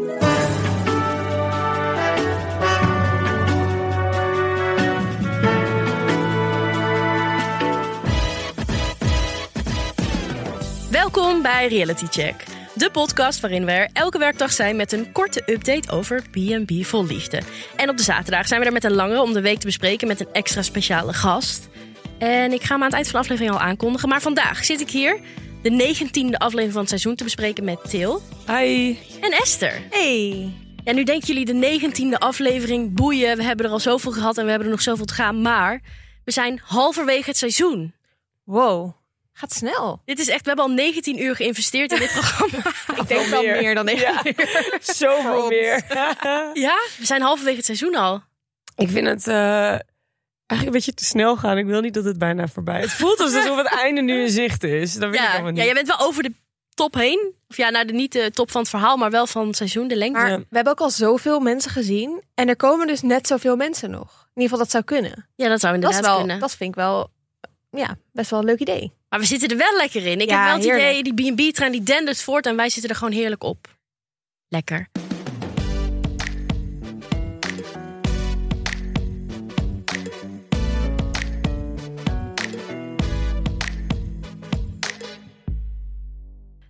Welkom bij Reality Check. De podcast waarin we er elke werkdag zijn met een korte update over B&B vol liefde. En op de zaterdag zijn we er met een langere om de week te bespreken met een extra speciale gast. En ik ga hem aan het eind van de aflevering al aankondigen. Maar vandaag zit ik hier de negentiende aflevering van het seizoen te bespreken met Til Hi. en Esther. Hey. Ja, nu denken jullie de negentiende aflevering boeien. We hebben er al zoveel gehad en we hebben er nog zoveel te gaan. Maar we zijn halverwege het seizoen. Wow. Gaat snel. Dit is echt, we hebben al 19 uur geïnvesteerd in dit programma. Ik denk wel meer. meer dan ik. Ja. Zoveel meer. Ja, we zijn halverwege het seizoen al. ik vind het eh, eigenlijk een beetje te snel gaan. Ik wil niet dat het bijna voorbij is. Het voelt alsof het einde nu in zicht is. Dat weet ik Ja, allemaal niet. ja, jij bent wel over de top heen. Of ja, nou, de, niet de top van het verhaal, maar wel van het seizoen, de lengte. Maar Ja. we hebben ook al zoveel mensen gezien. En er komen dus net zoveel mensen nog. In ieder geval, dat zou kunnen. Ja, dat zou Dat, inderdaad is wel, kunnen. dat vind ik wel ja, best wel een leuk idee. Maar we zitten er wel lekker in. Ik Ja, heb wel het heerlijk. idee, die B&B-trein die dendert voort en wij zitten er gewoon heerlijk op. Lekker.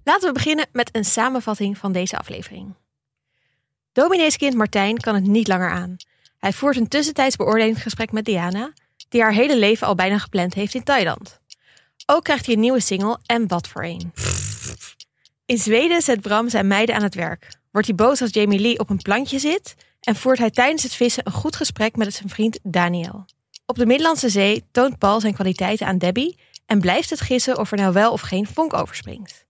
Laten we beginnen met een samenvatting van deze aflevering. Domineeskind Martijn kan het niet langer aan. Hij voert een tussentijds beoordelingsgesprek met Diana, die haar hele leven al bijna gepland heeft in Thailand. Ook krijgt hij een nieuwe single en wat voor een. In Zweden zet Bram zijn meiden aan het werk. Wordt hij boos als Jamie Lee op een plankje zit en voert hij tijdens het vissen een goed gesprek met zijn vriend Daniel. Op de Middellandse Zee toont Paul zijn kwaliteiten aan Debbie en blijft het gissen of er nou wel of geen vonk overspringt.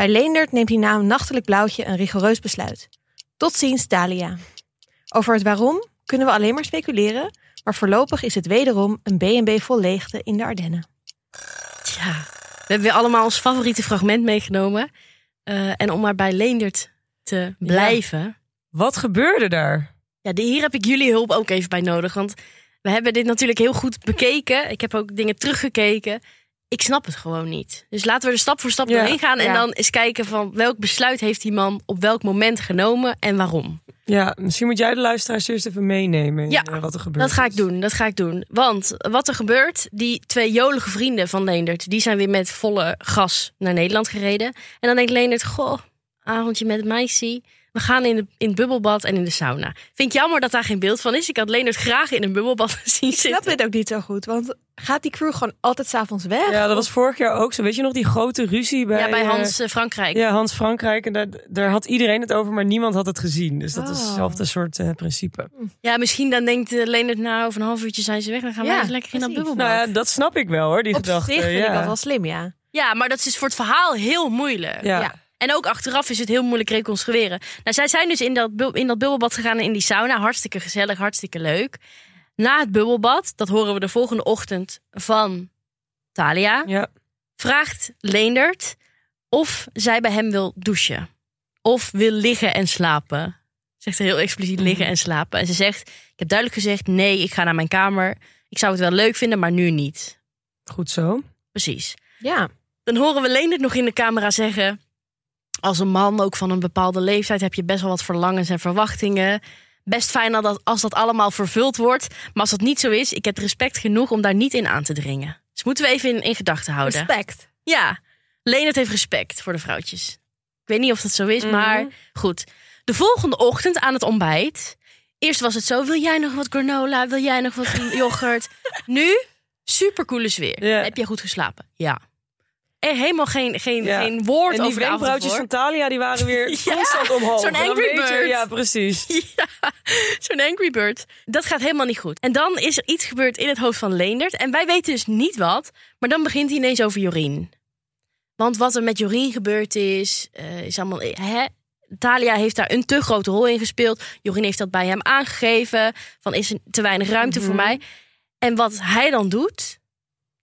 Bij Leendert neemt hij na een nachtelijk blauwtje een rigoureus besluit. Tot ziens, Dalia. Over het waarom kunnen we alleen maar speculeren, maar voorlopig is het wederom een B&B vol leegte in de Ardennen. Tja, we hebben weer allemaal ons favoriete fragment meegenomen. Eh, en om maar bij Leendert te blijven. Wat gebeurde daar? Ja, de- hier heb ik jullie hulp ook even bij nodig. Want we hebben dit natuurlijk heel goed bekeken. Ik heb ook dingen teruggekeken. Ik snap het gewoon niet. Dus laten we er stap voor stap Ja, doorheen gaan. En ja. dan eens kijken van welk besluit heeft die man op welk moment genomen en waarom. Ja, misschien moet jij de luisteraars eerst even meenemen Ja, eh, wat er gebeurt. Dat ga ik doen, dat ga ik doen. Want wat er gebeurt, die twee jolige vrienden van Leendert... die zijn weer met volle gas naar Nederland gereden. En dan denkt Leendert, goh, avondje met meisje... we gaan in, de, in het bubbelbad en in de sauna. Vind ik jammer dat daar geen beeld van is. Ik had Leendert graag in een bubbelbad zien Ik snap zitten. dit ook niet zo goed, want gaat die crew gewoon altijd s'avonds weg? Ja, dat was vorig jaar ook zo. Weet je nog die grote ruzie bij, Ja, bij eh, Hans eh, Frankrijk. ja, Hans Frankrijk. En daar, daar had iedereen het over, maar niemand had het gezien. Dus dat is Oh. hetzelfde soort eh, principe. Ja, misschien dan denkt eh, Leendert, nou, over een half uurtje zijn ze weg. Dan gaan Ja, wij eens lekker in dat bubbelbad. Nou ja, dat snap ik wel hoor, die Op gedachte. zich vind ja. ik dat wel slim, ja. Ja, maar dat is voor het verhaal heel moeilijk. Ja. Ja. En ook achteraf is het heel moeilijk reconstrueren. Nou, zij zijn dus in dat, in dat bubbelbad gegaan en in die sauna. Hartstikke gezellig, hartstikke leuk. Na het bubbelbad, dat horen we de volgende ochtend van Talia, Ja. vraagt Leendert of zij bij hem wil douchen. Of wil liggen en slapen. Zegt ze heel expliciet liggen en slapen. En ze zegt, ik heb duidelijk gezegd, nee, ik ga naar mijn kamer. Ik zou het wel leuk vinden, maar nu niet. Goed zo. Precies. Ja, Dan horen we Leendert nog in de camera zeggen... als een man ook van een bepaalde leeftijd... heb je best wel wat verlangens en verwachtingen. Best fijn dat als dat allemaal vervuld wordt. Maar als dat niet zo is, ik heb respect genoeg om daar niet in aan te dringen. Dus moeten we even in, in gedachten houden. respect. Ja, Leendert heeft respect voor de vrouwtjes. Ik weet niet of dat zo is, Mhm. maar goed. De volgende ochtend aan het ontbijt... Eerst was het zo, wil jij nog wat granola? Wil jij nog wat yoghurt? Nu, supercoole sfeer. Ja. Heb jij goed geslapen? Ja. Er helemaal geen, geen, Ja. geen woord En over de wenkbrauwtjes van. Talia, die waren weer Ja, constant omhoog. zo'n Angry je- Bird. Ja, precies. Ja, zo'n Angry Bird. Dat gaat helemaal niet goed. En dan is er iets gebeurd in het hoofd van Leendert. En wij weten dus niet wat. Maar dan begint hij ineens over Jorien. Want wat er met Jorien gebeurd is, eh, is allemaal... Hè? Talia heeft daar een te grote rol in gespeeld. Jorien heeft dat bij hem aangegeven. Van is er te weinig ruimte voor mij. En wat hij dan doet,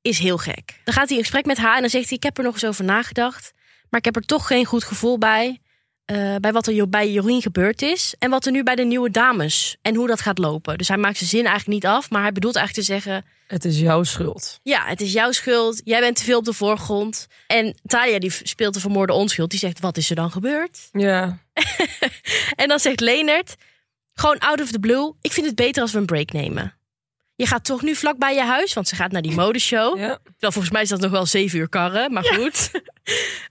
is heel gek. Dan gaat hij in gesprek met haar en dan zegt hij... ik heb er nog eens over nagedacht. Maar ik heb er toch geen goed gevoel bij. eh, bij wat er bij Jorien gebeurd is. En wat er nu bij de nieuwe dames. En hoe dat gaat lopen. Dus hij maakt zijn zin eigenlijk niet af. Maar hij bedoelt eigenlijk te zeggen... Het is jouw schuld. Ja, het is jouw schuld. Jij bent te veel op de voorgrond. En Talia die speelt de vermoorde onschuld. Die zegt, wat is er dan gebeurd? Ja. En dan zegt Leonard, gewoon out of the blue. Ik vind het beter als we een break nemen. Je gaat toch nu vlak bij je huis, want ze gaat naar die modeshow. ja. Terwijl volgens mij is dat nog wel zeven uur karren, maar goed.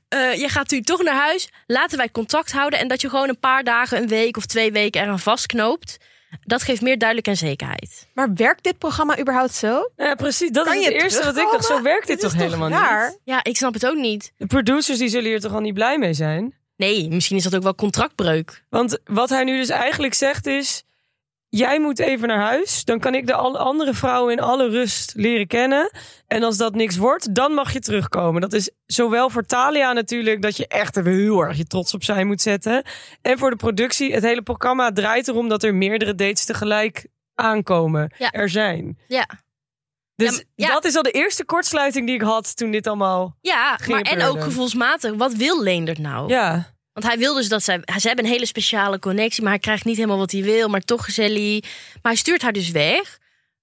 Eh, je gaat nu toch naar huis. Laten wij contact houden en dat je gewoon een paar dagen, een week of twee weken eraan vastknoopt. Dat geeft meer duidelijkheid en zekerheid. Maar werkt dit programma überhaupt zo? Ja, precies. Dat Kan is het eerste wat ik dacht. Zo werkt dit, Dit toch helemaal raar? niet? Ja, ik snap het ook niet. De producers die zullen hier toch al niet blij mee zijn? Nee, misschien is dat ook wel contractbreuk. Want wat hij nu dus eigenlijk zegt is... Jij moet even naar huis. Dan kan ik de andere vrouwen in alle rust leren kennen. En als dat niks wordt, dan mag je terugkomen. Dat is zowel voor Talia natuurlijk... dat je echt even heel erg je trots op zij moet zetten. En voor de productie, het hele programma draait erom... dat er meerdere dates tegelijk aankomen. Ja. Er zijn. Ja, Dus Ja, maar- ja. dat is al de eerste kortsluiting die ik had toen dit allemaal... ja maar en ook gevoelsmatig. Wat wil Leendert nou? Ja, Want hij wil dus dat zij... Ze hebben een hele speciale connectie, maar hij krijgt niet helemaal wat hij wil. Maar toch gezellig. Maar hij stuurt haar dus weg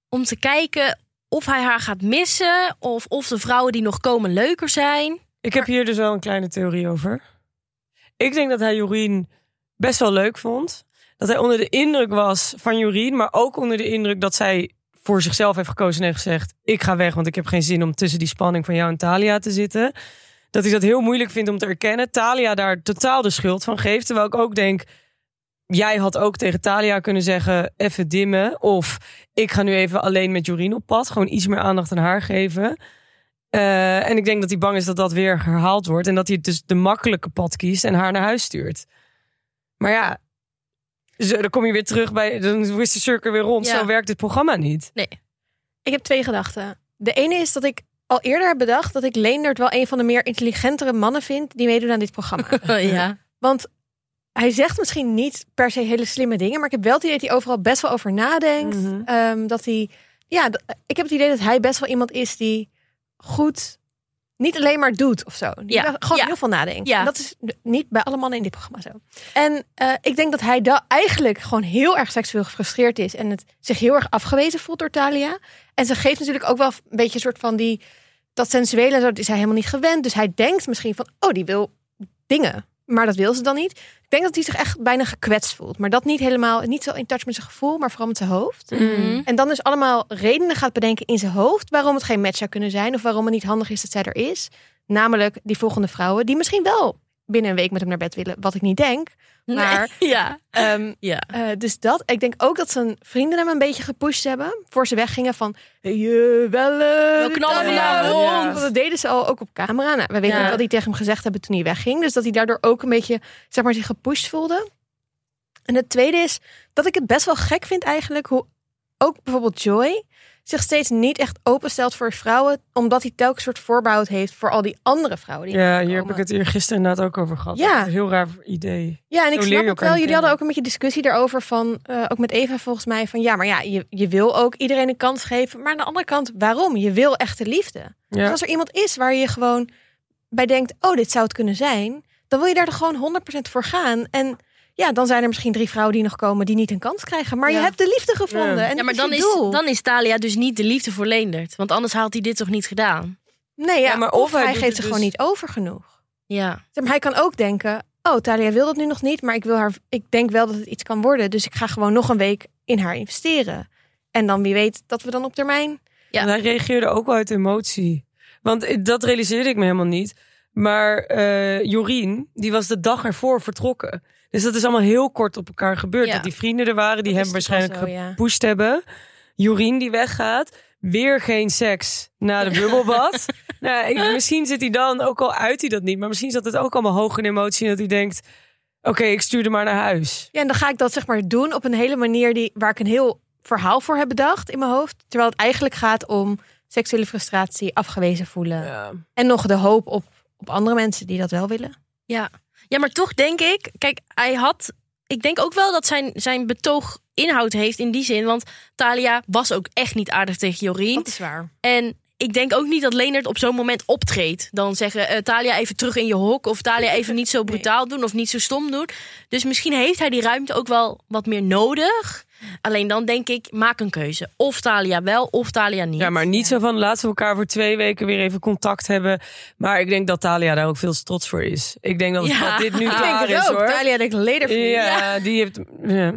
om te kijken of hij haar gaat missen. Of of de vrouwen die nog komen leuker zijn. Ik heb hier dus wel een kleine theorie over. Ik denk dat hij Jorien best wel leuk vond. Dat hij onder de indruk was van Jorien, maar ook onder de indruk dat zij voor zichzelf heeft gekozen en heeft gezegd: Ik ga weg, want ik heb geen zin om tussen die spanning van jou en Talia te zitten. Dat hij dat heel moeilijk vindt om te erkennen. Talia daar totaal de schuld van geeft. Terwijl ik ook denk. Jij had ook tegen Talia kunnen zeggen: even dimmen. Of ik ga nu even alleen met Jorien op pad. Gewoon iets meer aandacht aan haar geven. Eh, en ik denk dat hij bang is dat dat weer herhaald wordt. En dat hij dus de makkelijke pad kiest en haar naar huis stuurt. Maar ja, zo, dan kom je weer terug bij. Dan is de cirkel weer rond. Ja. Zo werkt het programma niet. Ik heb twee gedachten. De ene is dat ik al eerder heb bedacht dat ik Leendert wel een van de meer intelligentere mannen vind die meedoen aan dit programma. ja. Want hij zegt misschien niet per se hele slimme dingen, maar ik heb wel het idee dat hij overal best wel over nadenkt. Mhm. Ehm, dat hij, ja, ik heb het idee dat hij best wel iemand is die goed, niet alleen maar doet of zo. Die Ja, gewoon ja. heel veel nadenkt. Ja. En dat is niet bij alle mannen in dit programma zo. En eh, ik denk dat hij da eigenlijk gewoon heel erg seksueel gefrustreerd is en het zich heel erg afgewezen voelt door Talia. En ze geeft natuurlijk ook wel een beetje een soort van die dat sensuele dat is hij helemaal niet gewend. Dus hij denkt misschien van, oh, die wil dingen. Maar dat wil ze dan niet. Ik denk dat hij zich echt bijna gekwetst voelt. Maar dat niet helemaal, niet zo in touch met zijn gevoel, maar vooral met zijn hoofd. Mhm. En dan dus allemaal redenen gaat bedenken in zijn hoofd waarom het geen match zou kunnen zijn. Of waarom het niet handig is dat zij er is. Namelijk die volgende vrouwen die misschien wel binnen een week met hem naar bed willen. Wat ik niet denk. Maar Nee. Ja. ehm, Ja. eh, dus dat. Ik denk ook dat zijn vrienden hem een beetje gepusht hebben. Voor ze weggingen van. Je wel. We knallen vanavond. Ja. Want dat deden ze al ook op camera. Nou, we weten ook wat die tegen hem gezegd hebben toen hij wegging. Dus dat hij daardoor ook een beetje zeg maar, zich gepusht voelde. En het tweede is dat ik het best wel gek vind eigenlijk. Hoe ook bijvoorbeeld Joy zich steeds niet echt openstelt voor vrouwen. Omdat hij telkens soort voorbehoud heeft voor al die andere vrouwen. Die Ja, hier heb ik het hier gisteren inderdaad ook over gehad. Ja. Heel raar idee. Ja, en ik Zo snap ook wel. Jullie hadden ook een beetje discussie daarover van, eh, ook met Eva volgens mij, van ja, maar ja, je, je wil ook iedereen een kans geven. Maar aan de andere kant, waarom? Je wil echte liefde. Dus als er iemand is waar je gewoon bij denkt, oh, dit zou het kunnen zijn, dan wil je daar toch gewoon 100% voor gaan. En ja, dan zijn er misschien drie vrouwen die nog komen die niet een kans krijgen. Maar je hebt de liefde gevonden. Ja. En Ja, maar dat dan is, doel. dan is Talia dus niet de liefde voor Leendert. Want anders had hij dit toch niet gedaan? Nee, ja, Ja, maar of, of hij geeft het zich gewoon dus- niet over genoeg. Ja. Maar, hij kan ook denken, oh, Talia wil dat nu nog niet, maar ik, wil haar, ik denk wel dat het iets kan worden. Dus ik ga gewoon nog een week in haar investeren. En dan wie weet dat we dan op termijn... Ja. En hij reageerde ook wel uit emotie. Want dat realiseerde ik me helemaal niet. Maar eh, Jorien, die was de dag ervoor vertrokken. Dus dat is allemaal heel kort op elkaar gebeurd. Ja. Dat die vrienden er waren, die Dat hem waarschijnlijk zo, ja. gepusht hebben. Jorien die weggaat. Weer geen seks na de bubbelbad. nou, ik, misschien zit hij dan, ook al uit hij dat niet. Maar misschien zat het ook allemaal hoog in emotie. Dat hij denkt, oké, ik stuur hem maar naar huis. Ja, en dan ga ik dat zeg maar doen op een hele manier die, waar ik een heel verhaal voor heb bedacht in mijn hoofd. Terwijl het eigenlijk gaat om seksuele frustratie, afgewezen voelen. Ja. En nog de hoop op, op andere mensen die dat wel willen. Ja. Ja, maar toch denk ik... Kijk, hij had... Ik denk ook wel dat zijn, zijn betoog inhoud heeft in die zin. Want Talia was ook echt niet aardig tegen Jorien. is waar. En ik denk ook niet dat Leonard op zo'n moment optreedt. Dan zeggen eh, Talia even terug in je hok. Of Talia even niet zo brutaal doen. Of niet zo stom doen. Dus misschien heeft hij die ruimte ook wel wat meer nodig. Alleen dan denk ik, maak een keuze. Of Talia wel, of Talia niet. Ja, maar niet zo van laten we elkaar voor twee weken weer even contact hebben. Maar ik denk dat Talia daar ook veel trots voor is. Ik denk dat, Ja. dat dit nu Ik Ik denk is ook. hoor. Talia denkt leder Ja, die heeft. Ja.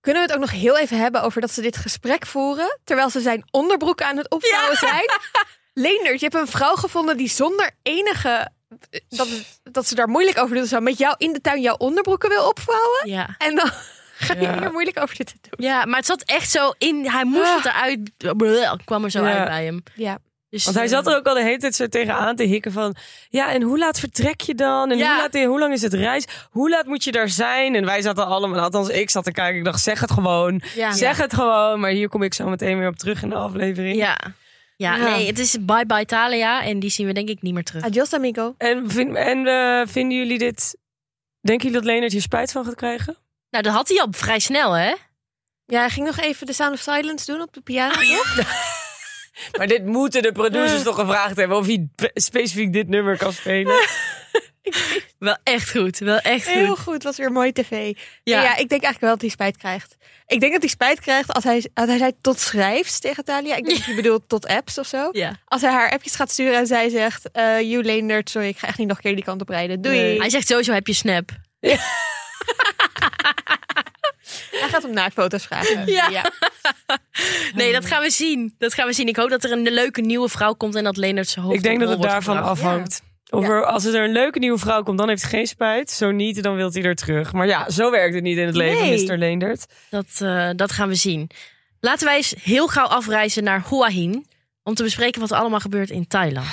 Kunnen we het ook nog heel even hebben over dat ze dit gesprek voeren... terwijl ze zijn onderbroek aan het opvouwen zijn? Leendert, je hebt een vrouw gevonden die zonder enige... Dat, dat ze daar moeilijk over doet. Zo met jou in de tuin jouw onderbroeken wil opvouwen. Ja. En dan ga je Ja. hier moeilijk over zitten doen. ja, maar het zat echt zo in. Hij moest Ah. het eruit. Bleh, kwam er zo Ja. uit bij hem. Ja. Dus, Want hij zat er ook al de hele tijd zo tegenaan te hikken van... Ja, en hoe laat vertrek je dan? En Ja. hoe, laat, hoe lang is het reis? Hoe laat moet je daar zijn? En wij zaten allemaal, althans ik zat te kijken. Ik dacht, zeg het gewoon. Ja. Zeg het gewoon. Maar hier kom ik zo meteen weer op terug in de aflevering. Ja. Ja, Ja. nee, het is bye bye Talia. En die zien we denk ik niet meer terug. Adios, amigo. En, vind, en eh, vinden jullie dit... Denken jullie dat Leonard hier spijt van gaat krijgen? Nou, dat had hij al vrij snel, hè? Ja, hij ging nog even de Sound of Silence doen op de piano. toch? Maar dit moeten de producers toch gevraagd hebben... of hij specifiek dit nummer kan spelen. Wel echt goed. Wel echt Heel goed. goed, was weer mooi tv. Ja. Ja. ik denk eigenlijk wel dat hij spijt krijgt. Ik denk dat hij spijt krijgt als hij, als hij zei tot schrijfs tegen Talia. Ik denk dat hij bedoelt tot apps of zo. Ja. Als hij haar appjes gaat sturen en zij zegt... eh you Leendert, sorry, ik ga echt niet nog een keer die kant op rijden. Doei. Nee. Hij zegt sowieso heb je snap. Hij gaat om naaktfoto's vragen. Ja. Nee, dat gaan we zien. Dat gaan we zien. Ik hoop dat er een leuke nieuwe vrouw komt en dat Leonard zijn hoofd Ik denk dat het daarvan gebracht. afhangt. Of er, als er een leuke nieuwe vrouw komt, dan heeft hij geen spijt. Zo niet, dan wil hij er terug. Maar ja, zo werkt het niet in het leven, Nee. Mr. Leendert. Dat, eh, dat gaan we zien. Laten wij eens heel gauw afreizen naar Hua Hin. Om te bespreken wat er allemaal gebeurt in Thailand.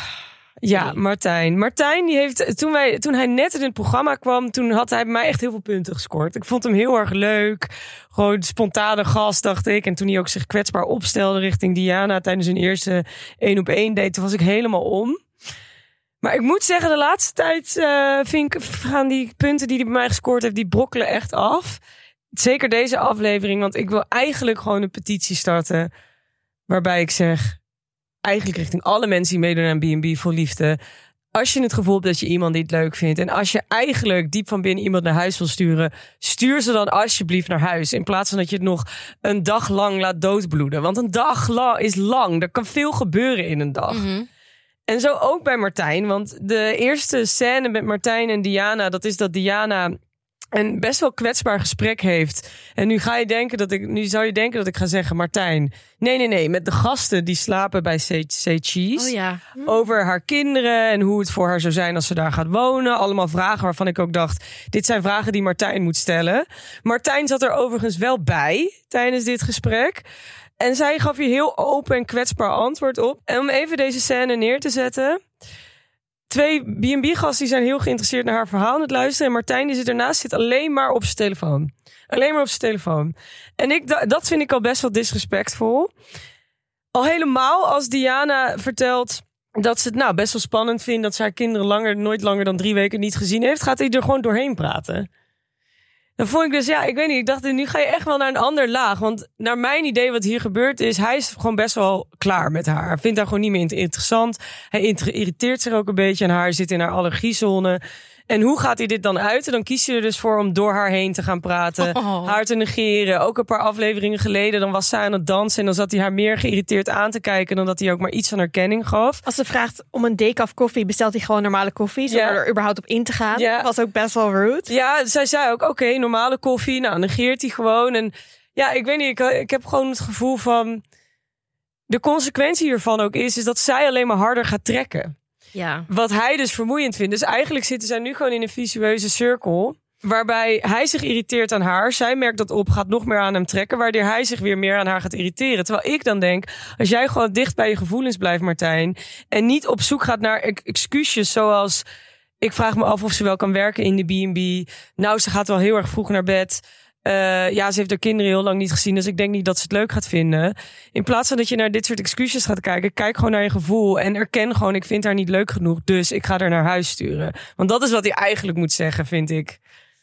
Ja. Martijn. Martijn, die heeft, toen, wij, toen hij net in het programma kwam, toen had hij bij mij echt heel veel punten gescoord. Ik vond hem heel erg leuk. Gewoon spontane gast, dacht ik. En toen hij ook zich kwetsbaar opstelde richting Diana tijdens hun eerste één op één date, toen was ik helemaal om. Maar ik moet zeggen, de laatste tijd eh, vind ik, gaan die punten die hij bij mij gescoord heeft, die brokkelen echt af. Zeker deze aflevering, want ik wil eigenlijk gewoon een petitie starten. Waarbij ik zeg, eigenlijk richting alle mensen die meedoen aan B&B voor liefde. Als je het gevoel hebt dat je iemand niet leuk vindt. En als je eigenlijk diep van binnen iemand naar huis wil sturen. Stuur ze dan alsjeblieft naar huis. In plaats van dat je het nog een dag lang laat doodbloeden. Want een dag la- is lang. Er kan veel gebeuren in een dag. Mhm. En zo ook bij Martijn. Want de eerste scène met Martijn en Diana, dat is dat Diana een best wel kwetsbaar gesprek heeft. En nu ga je denken dat ik, nu zou je denken dat ik ga zeggen, Martijn. Nee, nee, nee. Met de gasten die slapen bij Say Cheese. Oh ja. Over haar kinderen en hoe het voor haar zou zijn als ze daar gaat wonen. Allemaal vragen waarvan ik ook dacht: dit zijn vragen die Martijn moet stellen. Martijn zat er overigens wel bij tijdens dit gesprek. En zij gaf hier heel open en kwetsbaar antwoord op. En om even deze scène neer te zetten. Twee B&B-gasten die zijn heel geïnteresseerd naar haar verhaal aan het luisteren. En Martijn die zit ernaast, zit alleen maar op zijn telefoon. Alleen maar op zijn telefoon. En ik, da- dat vind ik al best wel disrespectvol. Al helemaal als Diana vertelt dat ze het nou best wel spannend vindt dat ze haar kinderen langer, nooit langer dan drie weken niet gezien heeft, gaat hij er gewoon doorheen praten. Dan vond ik dus, ja, ik weet niet, ik dacht, nu ga je echt wel naar een ander laag. Want naar mijn idee wat hier gebeurt is, hij is gewoon best wel klaar met haar. Hij vindt haar gewoon niet meer inter- interessant. Hij irriteert zich ook een beetje aan haar, zit in haar allergiezone. En hoe gaat hij dit dan uiten? Dan kiest hij er dus voor om door haar heen te gaan praten. Oh. Haar te negeren. Ook een paar afleveringen geleden, dan was zij aan het dansen. En dan zat hij haar meer geïrriteerd aan te kijken... dan dat hij ook maar iets van herkenning gaf. Als ze vraagt om een decaf koffie, bestelt hij gewoon normale koffie. Zonder Ja. er überhaupt op in te gaan. Ja. Was ook best wel rude. Ja, zij zei ook, oké, normale koffie. Nou, negeert hij gewoon. En ja, ik weet niet, ik, ik heb gewoon het gevoel van... De consequentie hiervan ook is, is dat zij alleen maar harder gaat trekken. Ja. Wat hij dus vermoeiend vindt. Dus eigenlijk zitten zij nu gewoon in een visueuze cirkel. Waarbij hij zich irriteert aan haar. Zij merkt dat op, gaat nog meer aan hem trekken. Waardoor hij zich weer meer aan haar gaat irriteren. Terwijl ik dan denk, als jij gewoon dicht bij je gevoelens blijft, Martijn. En niet op zoek gaat naar ex- excuses zoals... Ik vraag me af of ze wel kan werken in de B&B. Nou, ze gaat wel heel erg vroeg naar bed. Eh, ja, ze heeft haar kinderen heel lang niet gezien. Dus ik denk niet dat ze het leuk gaat vinden. In plaats van dat je naar dit soort excuses gaat kijken. Kijk gewoon naar je gevoel. En erken gewoon, ik vind haar niet leuk genoeg. Dus ik ga haar naar huis sturen. Want dat is wat hij eigenlijk moet zeggen, vind ik.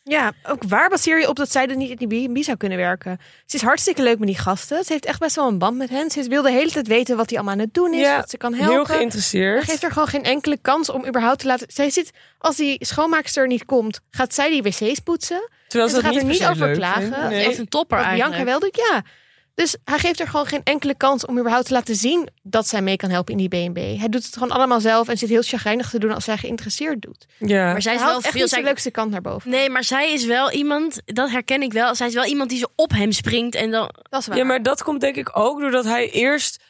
Ja, ook waar baseer je op dat zij er niet in die B&B zou kunnen werken? Ze is hartstikke leuk met die gasten. Ze heeft echt best wel een band met hen. Ze wil de hele tijd weten wat hij allemaal aan het doen is, Ja, wat ze kan Heel helpen. Hij geïnteresseerd. geeft er gewoon geen enkele kans om überhaupt te laten... Zij zit, als die schoonmaakster niet komt, gaat zij die wc's poetsen. Terwijl en ze ze dat gaat er niet niet per se over klagen. Ze Nee. Echt een topper Wat eigenlijk. Bianca wel doet, ja. Dus hij geeft er gewoon geen enkele kans om überhaupt te laten zien dat zij mee kan helpen in die B&B. Hij doet het gewoon allemaal zelf en zit heel chagrijnig te doen als zij geïnteresseerd doet. Ja. Maar zij is wel veel... niet zijn Zij... leukste kant naar boven. Nee, maar zij is wel iemand, dat herken ik wel. Zij is wel iemand die zo op hem springt en dan... Dat is waar. Ja, maar dat komt denk ik ook doordat hij eerst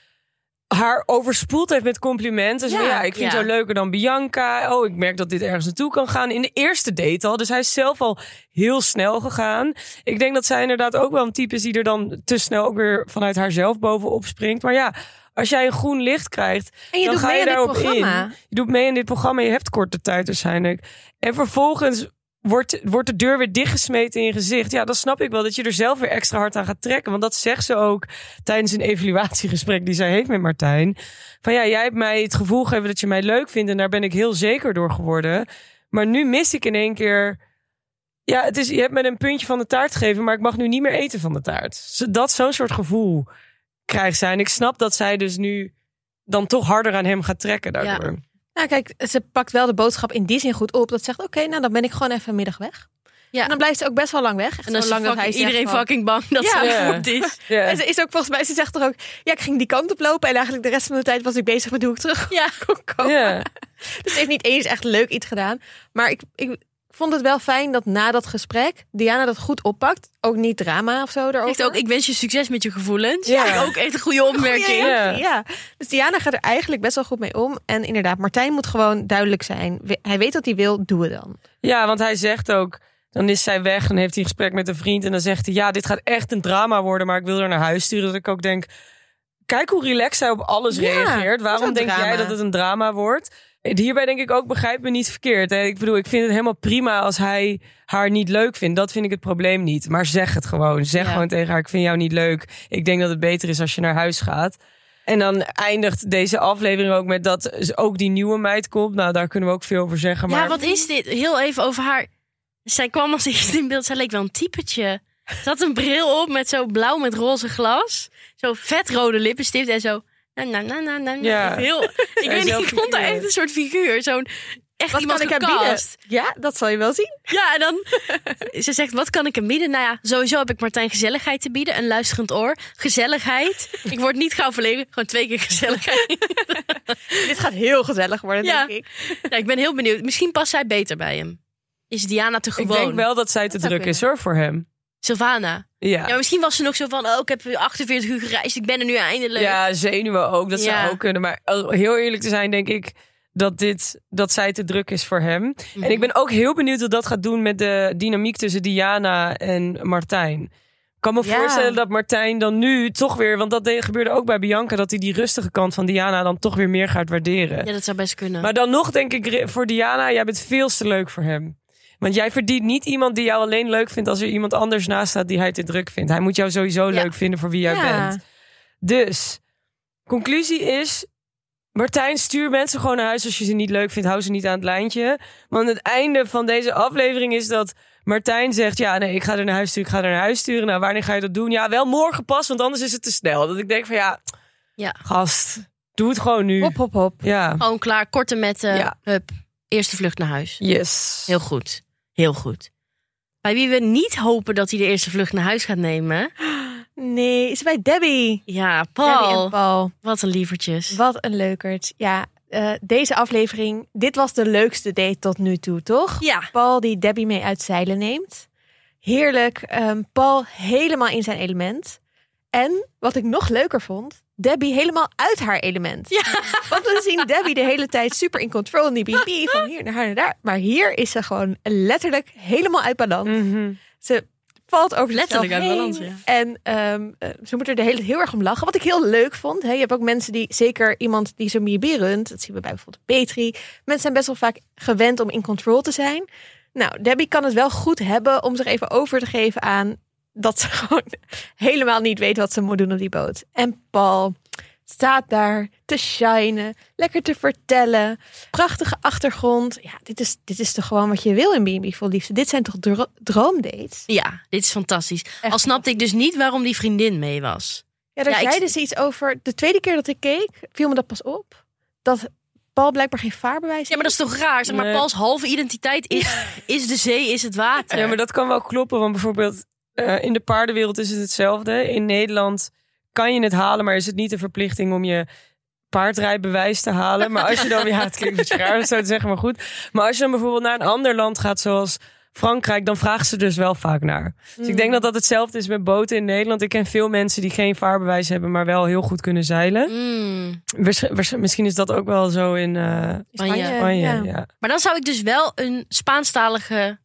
haar overspoeld heeft met complimenten. Ja, ik vind ja. jou leuker dan Bianca. Oh, ik merk dat dit ergens naartoe kan gaan. In de eerste date al. Dus hij is zelf al heel snel gegaan. Ik denk dat zij inderdaad ook wel een type is die er dan te snel ook weer vanuit haarzelf bovenop springt. Maar ja, als jij een groen licht krijgt, en je dan doet ga mee je daarop programma. in. Je doet mee in dit programma. Je hebt korte tijd waarschijnlijk. En vervolgens wordt, wordt de deur weer dichtgesmeten in je gezicht. Ja, dan snap ik wel dat je er zelf weer extra hard aan gaat trekken. Want dat zegt ze ook tijdens een evaluatiegesprek die zij heeft met Martijn. Van ja, jij hebt mij het gevoel gegeven dat je mij leuk vindt. En daar ben ik heel zeker door geworden. Maar nu mis ik in één keer... Ja, het is, je hebt me een puntje van de taart gegeven, maar ik mag nu niet meer eten van de taart. Dat zo'n soort gevoel krijgt zij. En ik snap dat zij dus nu dan toch harder aan hem gaat trekken daardoor. Nou, kijk, ze pakt wel de boodschap in die zin goed op. Dat zegt, oké, nou dan ben ik gewoon even een middag weg. Ja. En dan blijft ze ook best wel lang weg. Echt En dan is lang dat hij iedereen van- fucking bang dat Ja. ze Ja. voet is. Ja. En ze is ook volgens mij, ze zegt toch ook, ja, ik ging die kant op lopen en eigenlijk de rest van de tijd was ik bezig met hoe ik terug Ja. kon komen. Ja. Dus ze heeft niet eens echt leuk iets gedaan. Maar ik, ik vond het wel fijn dat na dat gesprek Diana dat goed oppakt. Ook niet drama of zo erover. Zegt ook, ik wens je succes met je gevoelens. Ja. Ja. Ook echt een goede opmerking. Ja, Ja. ja. Dus Diana gaat er eigenlijk best wel goed mee om. En inderdaad, Martijn moet gewoon duidelijk zijn. Hij weet wat hij wil, doe het dan. Ja, want hij zegt ook, dan is zij weg en heeft hij een gesprek met een vriend. En dan zegt hij, ja, dit gaat echt een drama worden, maar ik wil er naar huis sturen. Dat ik ook denk, kijk hoe relaxed hij op alles Ja, reageert. Waarom denk drama. jij dat het een drama wordt? Hierbij denk ik ook, begrijp me niet verkeerd. Hè? Ik bedoel, ik vind het helemaal prima als hij haar niet leuk vindt. Dat vind ik het probleem niet. Maar zeg het gewoon. Zeg Ja. gewoon tegen haar, ik vind jou niet leuk. Ik denk dat het beter is als je naar huis gaat. En dan eindigt deze aflevering ook met dat ook die nieuwe meid komt. Nou, daar kunnen we ook veel over zeggen. Maar Ja, wat is dit? Heel even over haar. Zij kwam als eerste in beeld. Zij leek wel een typetje. Ze had een bril op met zo blauw met roze glas. Zo vetrode lippenstift en zo. Na, na, na, na. Ja. Heel, ik weet niet, ik vond haar figuur. echt een soort figuur. Zo'n echt Wat iemand kan ik gecast. bieden? Ja, dat zal je wel zien. Ja, en dan ze zegt, wat kan ik hem bieden? Nou ja, sowieso heb ik Martijn gezelligheid te bieden. Een luisterend oor. Gezelligheid. ik word niet gauw verlegen. Gewoon twee keer gezelligheid. Dit gaat heel gezellig worden, Ja. denk ik. ja, ik ben heel benieuwd. Misschien past zij beter bij hem. Is Diana te ik gewoon? denk wel dat zij te druk is hoor, voor hem. Sylvana. Ja. Ja, misschien was ze nog zo van, oh, ik heb 48 uur gereisd, ik ben er nu eindelijk. Ja, zenuwen ook. Dat Ja. zou ook kunnen. Maar om heel eerlijk te zijn, denk ik dat, dit, dat zij te druk is voor hem. Mhm. En ik ben ook heel benieuwd wat dat gaat doen met de dynamiek tussen Diana en Martijn. Ik kan me Ja. voorstellen dat Martijn dan nu toch weer... Want dat gebeurde ook bij Bianca... dat hij die rustige kant van Diana dan toch weer meer gaat waarderen. Ja, dat zou best kunnen. Maar dan nog denk ik voor Diana... jij bent veel te leuk voor hem. Want jij verdient niet iemand die jou alleen leuk vindt... als er iemand anders naast staat die hij te druk vindt. Hij moet jou sowieso Ja. leuk vinden voor wie jij Ja. bent. Dus, conclusie is... Martijn, stuur mensen gewoon naar huis als je ze niet leuk vindt. Hou ze niet aan het lijntje. Want het einde van deze aflevering is dat Martijn zegt... Ja, nee, ik ga er naar huis sturen, ik ga er naar huis sturen. Nou, wanneer ga je dat doen? Ja, wel morgen pas, want anders is het te snel. Dat ik denk van ja, Ja. gast, doe het gewoon nu. Hop, hop, hop. Ja, Gewoon klaar, korte met, eh Ja. hup, eerste vlucht naar huis. yes. Heel goed, heel goed. Bij wie we niet hopen dat hij de eerste vlucht naar huis gaat nemen. Nee, is bij Debbie. Ja, Debbie Paul. en Paul. Wat een lievertjes. Wat een leukert. Ja, eh, deze aflevering, dit was de leukste date tot nu toe, toch? Ja, Paul die Debbie mee uit zeilen neemt. Heerlijk. ehm, Paul helemaal in zijn element. En wat ik nog leuker vond, Debbie helemaal uit haar element. Ja. Want we zien Debbie de hele tijd super in control in die van hier naar haar naar daar. Maar hier is ze gewoon letterlijk helemaal uit balans. Mhm. Ze valt over Letterlijk uit heen. balans, ja. En ehm, eh, ze moet er de hele tijd heel erg om lachen. Wat ik heel leuk vond. Hè? Je hebt ook mensen die, zeker iemand die zo'n B&B runt. Dat zien we bij bijvoorbeeld Petri. Mensen zijn best wel vaak gewend om in control te zijn. Nou, Debbie kan het wel goed hebben om zich even over te geven aan... dat ze gewoon helemaal niet weet wat ze moet doen op die boot. En Paul, staat daar te shinen, lekker te vertellen. Prachtige achtergrond. Ja, dit is, dit is toch gewoon wat je wil in B&B Vol Liefde. Dit zijn toch dro- droomdates? Ja, dit is fantastisch. Echt Al snapte ik dus niet waarom die vriendin mee was. Ja, daar Ja, ik- zei dus iets over. De tweede keer dat ik keek, viel me dat pas op. Dat Paul blijkbaar geen vaarbewijs Ja, maar dat is toch raar? Zeg maar, Nee. Pauls halve identiteit is, is de zee, is het water. Ja, maar dat kan wel kloppen. Want bijvoorbeeld eh, in de paardenwereld is het hetzelfde. In Nederland kan je het halen, maar is het niet een verplichting om je paardrijbewijs te halen. Maar als je dan, ja, het klinkt een beetje raar om zo te zeggen, maar goed. Maar als je dan bijvoorbeeld naar een ander land gaat, zoals Frankrijk, dan vragen ze dus wel vaak naar. Dus ik denk dat dat hetzelfde is met boten in Nederland. Ik ken veel mensen die geen vaarbewijs hebben, maar wel heel goed kunnen zeilen. Mm. Waarsch- misschien is dat ook wel zo in eh Spanje, Spanje. ja. Ja. Maar dan zou ik dus wel een Spaanstalige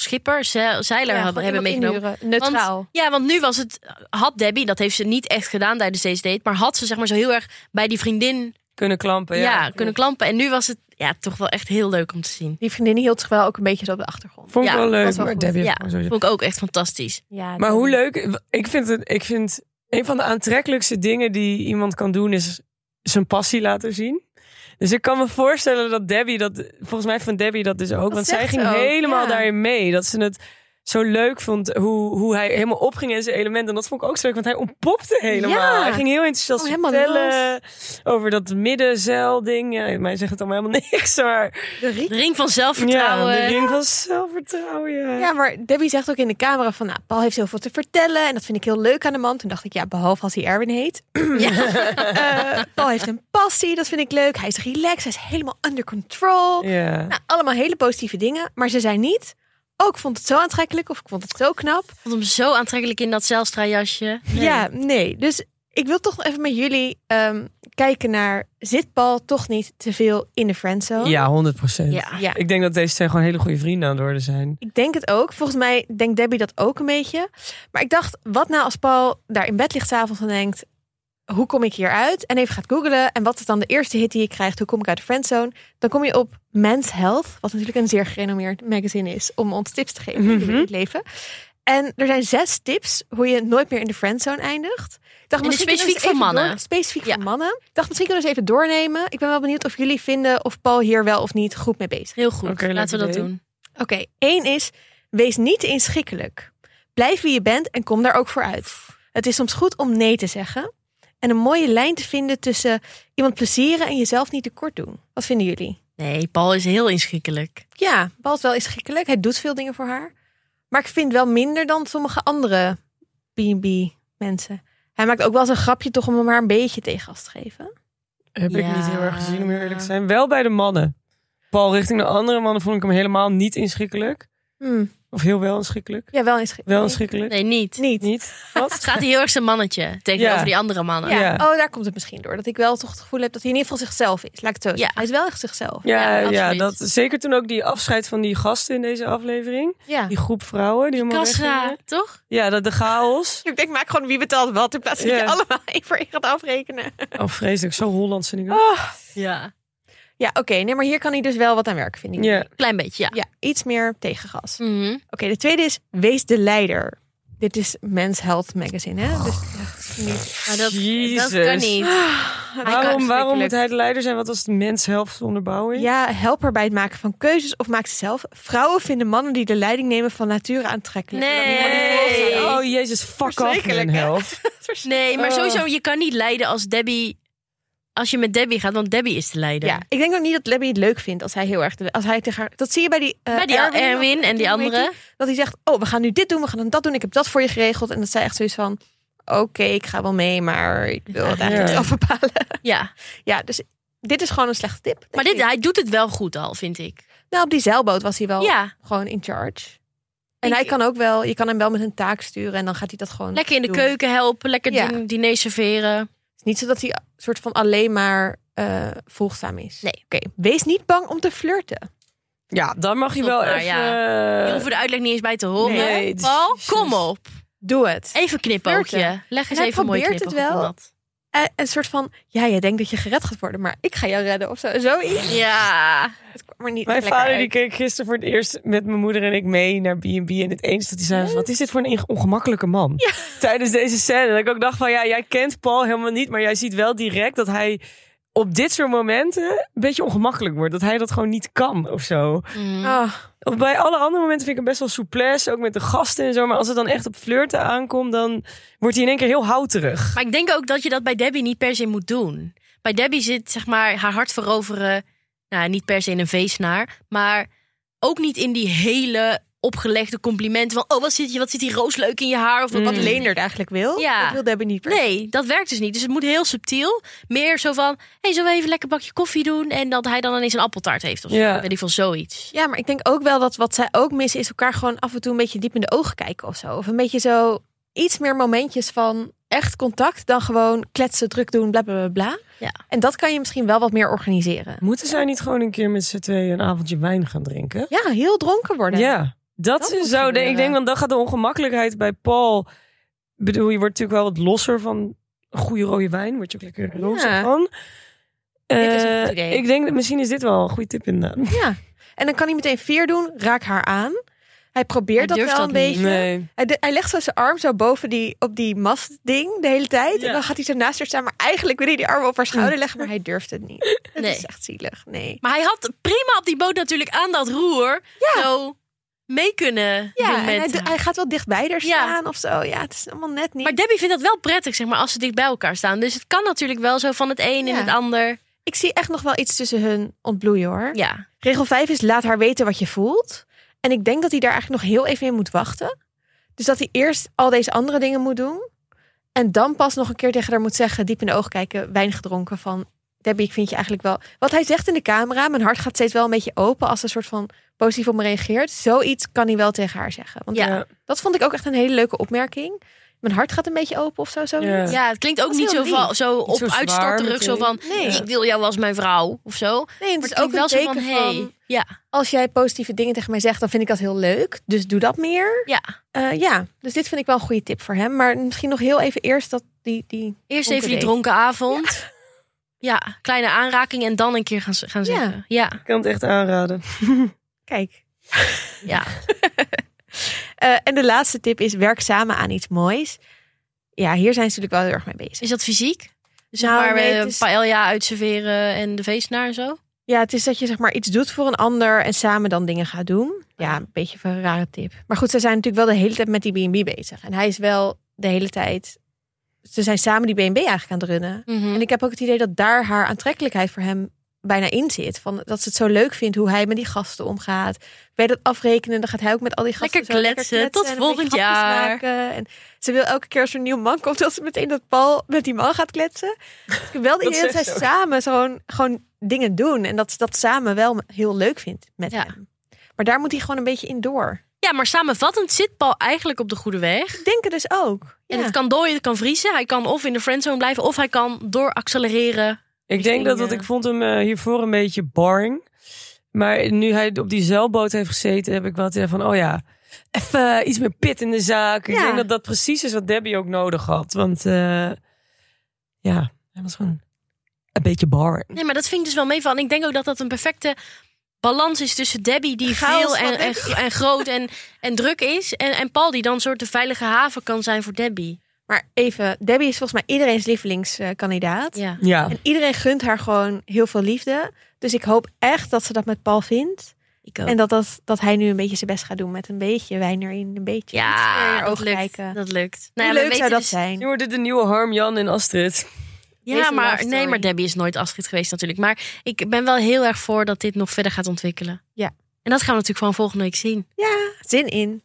schipper, ze- zeiler Ja, hebben, meegenomen. inhuren. Neutraal. Ja, want nu was het, had Debbie, dat heeft ze niet echt gedaan tijdens deze date, maar had ze zeg maar zo heel erg bij die vriendin Kunnen klampen. ja, Ja, kunnen klampen. En nu was het ja, toch wel echt heel leuk om te zien. Die vriendin hield zich wel ook een beetje zo op de achtergrond. Vond ik Ja, wel leuk. wel maar. Debbie Ja, vond ik ook echt fantastisch. Ja, Maar hoe leuk. Ik vind, het, ik vind een van de aantrekkelijkste dingen die iemand kan doen is zijn passie laten zien. Dus ik kan me voorstellen dat Debbie dat. Volgens mij vond Debbie dat dus ook. want zij ging ook, helemaal ja. daarin mee. Dat ze het zo leuk vond hoe, hoe hij helemaal opging in zijn element. En dat vond ik ook zo leuk, want hij ontpopte helemaal. Ja. Hij ging heel enthousiast Oh, vertellen over dat middenzeil-ding. Ja, mij zegt het allemaal helemaal niks, maar... De ring. De ring van Ja, zelfvertrouwen. de ring van zelfvertrouwen, ja. Ja, maar Debbie zegt ook in de camera van, nou, Paul heeft heel veel te vertellen en dat vind ik heel leuk aan de man. Toen dacht ik, ja, behalve als hij Erwin heet. Eh, Paul heeft een passie, dat vind ik leuk. Hij is relaxed, hij is helemaal under control. Ja. Nou, allemaal hele positieve dingen, maar ze zei niet, oh, ik vond het zo aantrekkelijk of ik vond het zo knap. Ik vond hem zo aantrekkelijk in dat Zelstra jasje. Ja, nee. Dus ik wil toch even met jullie ehm, kijken naar, zit Paul toch niet te veel in de friendzone? Ja, 100 procent. Ja. Ja. Ik denk dat deze twee gewoon hele goede vrienden aan het worden zijn. Ik denk het ook. Volgens mij denkt Debbie dat ook een beetje. Maar ik dacht, wat nou als Paul daar in bed ligt s'avonds en denkt... hoe kom ik hier uit? En even gaat googlen. En wat is dan de eerste hit die je krijgt? Hoe kom ik uit de friendzone? Dan kom je op Men's Health. Wat natuurlijk een zeer gerenommeerd magazine is... om ons tips te geven in Mhm. het leven. En er zijn zes tips hoe je nooit meer in de friendzone eindigt. Ik dacht, En misschien specifiek voor mannen? door- specifiek Ja. voor mannen. Ik dacht, misschien kunnen we eens even doornemen. Ik ben wel benieuwd of jullie vinden of Paul hier wel of niet goed mee bezig is. Heel goed, Oké, leuk laten we dat doen. Oké, één is, wees niet inschikkelijk. Blijf wie je bent en kom daar ook voor uit. Het is soms goed om nee te zeggen. En een mooie lijn te vinden tussen iemand plezieren en jezelf niet tekort doen. Wat vinden jullie? Nee, Paul is heel inschikkelijk. Ja, Paul is wel inschikkelijk. Hij doet veel dingen voor haar. Maar ik vind wel minder dan sommige andere B&B mensen. Hij maakt ook wel eens een grapje toch om hem maar een beetje tegengas te geven. Heb ik niet heel erg gezien, om eerlijk te zijn. Wel bij de mannen. Paul richting de andere mannen vond ik hem helemaal niet inschikkelijk. Hmm. Of heel wel inschikkelijk. Ja, wel inschikkelijk. Wel inschikkelijk. Nee, niet. Niet. Niet? Wat? Staat hij heel erg zijn mannetje tegenover Ja. die andere mannen. Ja. Ja. Oh, daar komt het misschien door. Dat ik wel toch het gevoel heb dat hij in ieder geval zichzelf is. Laat ik het zo. Ja. Hij is wel echt zichzelf. Ja, Ja, ja, dat, zeker toen ook die afscheid van die gasten in deze aflevering. Ja. Die groep vrouwen die helemaal Kasra, weggingen. toch? Ja, dat de chaos. Ik denk, maak gewoon wie betaalt wat. In plaats van dat Ja. je allemaal één voor één gaat afrekenen. Oh, vreselijk. Zo Hollands vind ik dat. Oh. Ja. Ja, oké. nee, maar hier kan hij dus wel wat aan werken, vind ik. Ja. Klein beetje, ja. Ja, iets meer tegengas. Oké, Mhm. de tweede is, wees de leider. Dit is Men's Health Magazine, hè? Dus echt niet... Maar dat, Jezus. dat kan niet. Waarom, waarom moet hij... de leider zijn? Wat was de mens helft onderbouwing? Ja, help haar bij het maken van keuzes of maak ze zelf. Vrouwen vinden mannen die de leiding nemen van nature aantrekkelijk. Nee. Oh, jezus, fuck off, hè? helft. Nee, maar Oh. sowieso, je kan niet leiden als Debbie... Als je met Debbie gaat, want Debbie is de leider. Ja, ik denk ook niet dat Debbie het leuk vindt als hij heel erg... De, als hij tegen haar, dat zie je bij die, eh, Bij die Erwin, en die andere. Dat hij zegt, oh, we gaan nu dit doen, we gaan dan dat doen. Ik heb dat voor je geregeld. En dat zij echt zoiets van, oké, ik ga wel mee, maar ik wil het eigenlijk Ja. zelf bepalen. Ja, Ja, dus dit is gewoon een slechte tip. maar dit, ik. hij doet het wel goed al, vind ik. Nou, op die zeilboot was hij wel Ja, gewoon in charge. En Ik- hij kan ook wel, je kan hem wel met een taak sturen en dan gaat hij dat gewoon lekker in de doen. keuken helpen, lekker Ja. din- diner serveren. Niet zo dat hij soort van alleen maar eh volgzaam is. Nee. Oké, wees niet bang om te flirten. Ja, dan mag je wel maar, even... Je eh, hoeft de uitleg niet eens bij te horen. Nee, Paul, kom op. Doe het. Even knipoogje. Leg eens hij even een mooi probeert het wel. Eh, een soort van, ja, jij denkt dat je gered gaat worden, maar ik ga jou redden of zo. Zoiets. Ja. Het kwam er niet Mijn vader die keek gisteren voor het eerst met mijn moeder en ik mee naar B&B. En het enige dat hij zei was, wat is dit voor een ongemakkelijke man? Tijdens deze scène. Dat ik ook dacht van, ja, jij kent Paul helemaal niet. Maar jij ziet wel direct dat hij op dit soort momenten een beetje ongemakkelijk wordt. Dat hij dat gewoon niet kan of zo. Mm. Ah, bij alle andere momenten vind ik hem best wel souplesse. Ook met de gasten en zo. Maar als het dan echt op flirten aankomt, dan wordt hij in één keer heel houterig. Maar ik denk ook dat je dat bij Debbie niet per se moet doen. Bij Debbie zit zeg maar haar hart veroveren, nou niet per se in een feestnaar, maar ook niet in die hele opgelegde complimenten van oh wat zit je wat zit die roosleuk in je haar of wat wat Mm. Leendert eigenlijk wil, Ja. dat wil Debbie niet. Nee, dat werkt dus niet. Dus het moet heel subtiel. Meer zo van, hey, zullen we even lekker bakje koffie doen? En dat hij dan ineens een appeltaart heeft of zo. Ja. Weet ik veel, zoiets. Ja, maar ik denk ook wel dat wat zij ook missen is elkaar gewoon af en toe een beetje diep in de ogen kijken of zo. Of een beetje zo iets meer momentjes van echt contact dan gewoon kletsen, druk doen, bla bla bla. bla. Ja. En dat kan je misschien wel wat meer organiseren. Moeten zij niet gewoon een keer met z'n tweeën een avondje wijn gaan drinken? Ja, heel dronken worden. Ja, dat, Dat is zo. gebeuren. Ik denk, want dan gaat de ongemakkelijkheid bij Paul. Ik bedoel, je wordt natuurlijk wel wat losser van een goede rode wijn. Word je ook lekker rozig Ja. van. Dit is een Eh, goed idee. Ik denk dat misschien is dit wel een goede tip inderdaad. Ja. En dan kan hij meteen veer doen, raak haar aan. Hij probeert Hij dat wel dat een niet. beetje. Nee. Hij, de- hij legt zo zijn arm zo boven die, op die mastding de hele tijd. Ja. En dan gaat hij zo naast haar staan. Maar eigenlijk wil hij die arm op haar schouder leggen. Maar hij durft het niet. Het Nee. is echt zielig. Nee. Maar hij had prima op die boot natuurlijk aan dat roer zo mee kunnen Ja, doen en met hij, hij gaat wel dichtbij er Ja. staan of zo. Ja, het is allemaal net niet. Maar Debbie vindt dat wel prettig, zeg maar, als ze dicht bij elkaar staan. Dus het kan natuurlijk wel zo van het een in het ander. ik zie echt nog wel iets tussen hun ontbloeien hoor. Ja. Regel 5 is laat haar weten wat je voelt. En ik denk dat hij daar eigenlijk nog heel even in moet wachten. Dus dat hij eerst al deze andere dingen moet doen. En dan pas nog een keer tegen haar moet zeggen, diep in de ogen kijken, wijn gedronken van... Debbie, ik vind je eigenlijk wel... Wat hij zegt in de camera, mijn hart gaat steeds wel een beetje open als een soort van positief op me reageert. Zoiets kan hij wel tegen haar zeggen. Want Ja. Ja. dat vond ik ook echt een hele leuke opmerking. Mijn hart gaat een beetje open of zo. zo Ja. ja, het klinkt ook niet zo, van, zo op uitstorterig. Zo van, Nee. ik wil jou als mijn vrouw of zo. Nee, het Maar is het ook wel zo van, van, hey, ja, als jij positieve dingen tegen mij zegt, dan vind ik dat heel leuk. Dus doe dat meer. ja. Eh, ja, dus dit vind ik wel een goede tip voor hem. Maar misschien nog heel even eerst dat die... die Eerst even die dronken avond. Ja. kleine aanraking en dan een keer gaan, gaan Ja. zitten. Ja, Ik kan het echt aanraden. Kijk. ja. Eh, en de laatste tip is werk samen aan iets moois. Ja, hier zijn ze natuurlijk wel heel erg mee bezig. Is dat fysiek? Dus Nou, maar nee, eh, is- paella uitserveren en de feestnaar en zo? Ja, het is dat je zeg maar iets doet voor een ander en samen dan dingen gaat doen. Ja, een beetje van een rare tip. Maar goed, ze zijn natuurlijk wel de hele tijd met die B&B bezig. En hij is wel de hele tijd... Ze zijn samen die B&B eigenlijk aan het runnen. Mhm. En ik heb ook het idee dat daar haar aantrekkelijkheid voor hem bijna in zit. Van, dat ze het zo leuk vindt hoe hij met die gasten omgaat. Bij dat afrekenen, dan gaat hij ook met al die gasten Lekker kletsen, tot volgend jaar. Maken. En ze wil elke keer als er een nieuw man komt, dat ze meteen dat Paul met die man gaat kletsen. Ik wel de Dat idee dat zij samen zo gewoon, gewoon dingen doen. En dat ze dat samen wel heel leuk vindt met Ja. hem. Maar daar moet hij gewoon een beetje in door. Ja, maar samenvattend zit Paul eigenlijk op de goede weg. Ik denk het dus ook. En het kan dooien, het kan vriezen. Hij kan of in de friendzone blijven, of hij kan door accelereren. Ik denk dat, Richting, dat eh, ik vond hem eh, hiervoor een beetje boring. Maar nu hij op die zeilboot heeft gezeten, heb ik wel het van, oh ja, even iets meer pit in de zaak. Ik denk dat dat precies is wat Debbie ook nodig had. Want eh, ja, hij was gewoon een beetje boring. Nee, maar dat vind ik dus wel meevallen. Ik denk ook dat dat een perfecte balans is tussen Debbie, die Chaos veel van en, en, en groot en, en druk is. En, en Paul, die dan een soort de veilige haven kan zijn voor Debbie. Maar even, Debbie is volgens mij iedereen's lievelingskandidaat. Ja. Ja, En iedereen gunt haar gewoon heel veel liefde. Dus ik hoop echt dat ze dat met Paul vindt. Ik ook. En dat, dat, dat hij nu een beetje zijn best gaat doen met een beetje wijn erin. Een beetje iets meer in ja, dat lukt. kijken. Dat lukt. Hoe Nou ja, leuk zou dat dus- zijn? nu wordt dit de nieuwe Harm, Jan en Astrid. Ja, maar nee, maar Debbie is nooit Astrid geweest natuurlijk. Maar ik ben wel heel erg voor dat dit nog verder gaat ontwikkelen. Ja. En dat gaan we natuurlijk gewoon volgende week zien. Ja, zin in.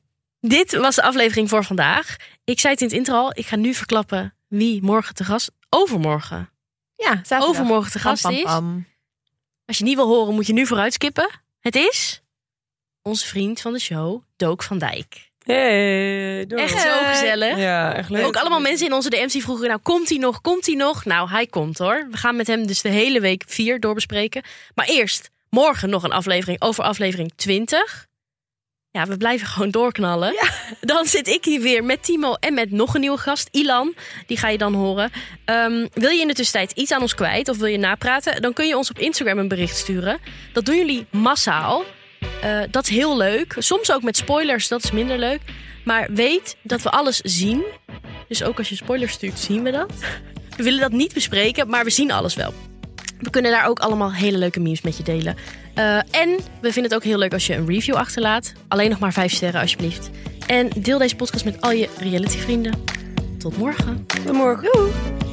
Dit was de aflevering voor vandaag. Ik zei het in het intro al. Ik ga nu verklappen wie morgen te gast... Overmorgen. Ja, zaterdag. Overmorgen te Pam, gast pam, is. Als je niet wil horen, moet je nu vooruit skippen. Het is onze vriend van de show, Dook van Dijk. Hey, doei. Echt zo gezellig. Ja, echt leuk. Ook allemaal mensen in onze DM's die vroegen, nou komt hij nog, komt hij nog? Nou, hij komt hoor. We gaan met hem dus de hele week vier doorbespreken. Maar eerst, morgen nog een aflevering over aflevering 20. Ja, we blijven gewoon doorknallen. Dan zit ik hier weer met Timo en met nog een nieuwe gast, Ilan. Die ga je dan horen. Ehm, wil je in de tussentijd iets aan ons kwijt of wil je napraten? Dan kun je ons op Instagram een bericht sturen. Dat doen jullie massaal. Eh, dat is heel leuk. Soms ook met spoilers, dat is minder leuk. Maar weet dat we alles zien. Dus ook als je spoilers stuurt, zien we dat. We willen dat niet bespreken, maar we zien alles wel. We kunnen daar ook allemaal hele leuke memes met je delen. Uh, en we vinden het ook heel leuk als je een review achterlaat. Alleen nog maar vijf sterren alsjeblieft. En deel deze podcast met al je reality vrienden. Tot morgen. Tot morgen. Doei.